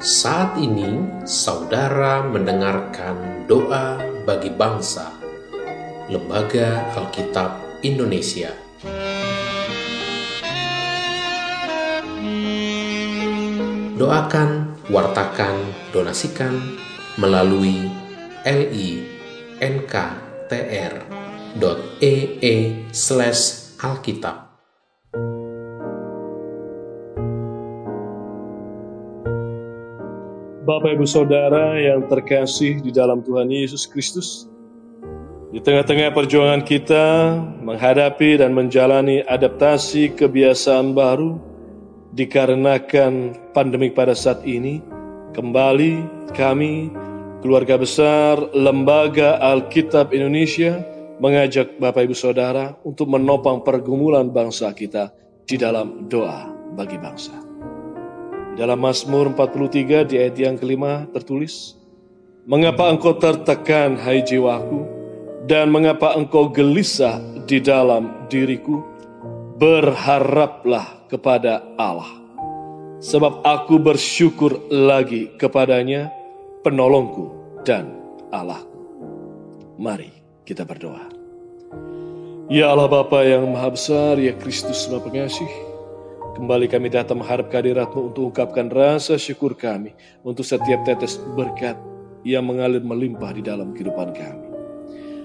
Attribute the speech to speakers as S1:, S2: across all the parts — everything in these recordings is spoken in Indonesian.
S1: Saat ini, saudara mendengarkan doa bagi bangsa, Lembaga Alkitab Indonesia. Doakan, wartakan, donasikan melalui linktr.ee
S2: Bapak Ibu Saudara yang terkasih di dalam Tuhan Yesus Kristus, di tengah-tengah perjuangan kita menghadapi dan menjalani adaptasi kebiasaan baru dikarenakan pandemi pada saat ini, kembali kami, keluarga besar Lembaga Alkitab Indonesia, mengajak Bapak Ibu Saudara untuk menopang pergumulan bangsa kita di dalam doa bagi bangsa. Dalam Mazmur 43 di ayat yang kelima tertulis, Mengapa engkau tertekan hai jiwaku, dan mengapa engkau gelisah di dalam diriku? Berharaplah kepada Allah, sebab aku bersyukur lagi kepadanya, penolongku dan Allahku. Mari kita berdoa. Ya Allah Bapa yang Maha Besar, ya Kristus Maha Pengasih, Kembali kami datang menghadap kehadiratmu untuk ungkapkan rasa syukur kami untuk setiap tetes berkat yang mengalir melimpah di dalam kehidupan kami.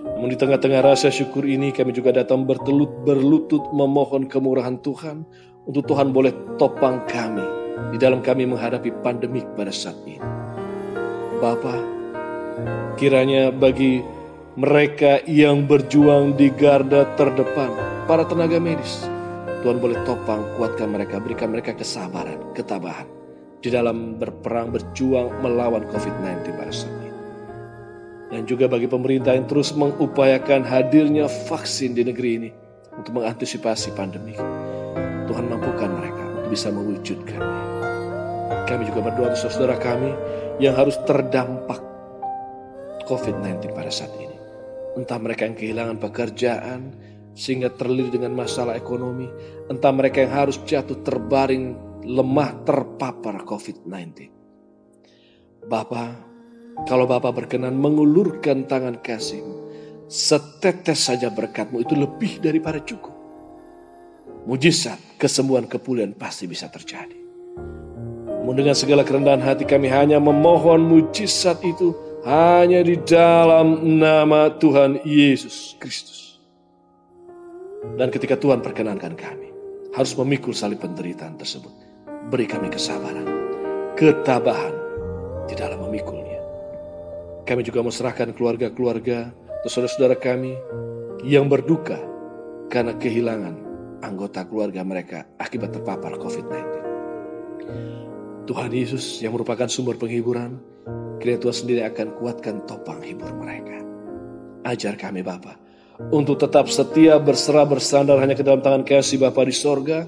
S2: Namun di tengah-tengah rasa syukur ini kami juga datang bertelut berlutut memohon kemurahan Tuhan untuk Tuhan boleh topang kami di dalam kami menghadapi pandemik pada saat ini. Bapa, kiranya bagi mereka yang berjuang di garda terdepan, para tenaga medis, Tuhan boleh topang, kuatkan mereka, berikan mereka kesabaran, ketabahan di dalam berperang, berjuang melawan COVID-19 pada saat ini. Dan juga bagi pemerintah yang terus mengupayakan hadirnya vaksin di negeri ini untuk mengantisipasi pandemi. Tuhan mampukan mereka untuk bisa mewujudkannya. Kami juga berdoa untuk saudara kami yang harus terdampak COVID-19 pada saat ini. Entah mereka yang kehilangan pekerjaan, sehingga terlilit dengan masalah ekonomi, entah mereka yang harus jatuh terbaring lemah terpapar COVID-19. Bapak, kalau Bapak berkenan mengulurkan tangan kasih, setetes saja berkatmu itu lebih daripada cukup. Mujizat, kesembuhan, kepuliaan pasti bisa terjadi. Namun dengan segala kerendahan hati kami hanya memohon mujizat itu hanya di dalam nama Tuhan Yesus Kristus. Dan ketika Tuhan perkenankan kami, harus memikul salib penderitaan tersebut. Beri kami kesabaran, ketabahan di dalam memikulnya. Kami juga serahkan keluarga-keluarga atau saudara-saudara kami yang berduka karena kehilangan anggota keluarga mereka akibat terpapar COVID-19. Tuhan Yesus yang merupakan sumber penghiburan, kiranya Tuhan sendiri akan kuatkan topang hibur mereka. Ajar kami Bapak, untuk tetap setia berserah bersandar hanya ke dalam tangan kasih Bapa di sorga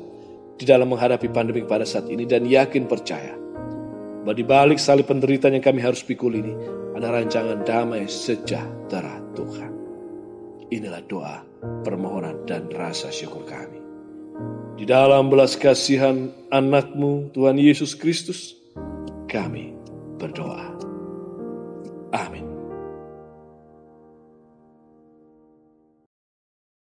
S2: di dalam menghadapi pandemi pada saat ini dan yakin percaya bahwa di balik salib penderitaan yang kami harus pikul ini ada rancangan damai sejahtera Tuhan. Inilah doa, permohonan, dan rasa syukur kami. Di dalam belas kasihan anakmu Tuhan Yesus Kristus, kami berdoa.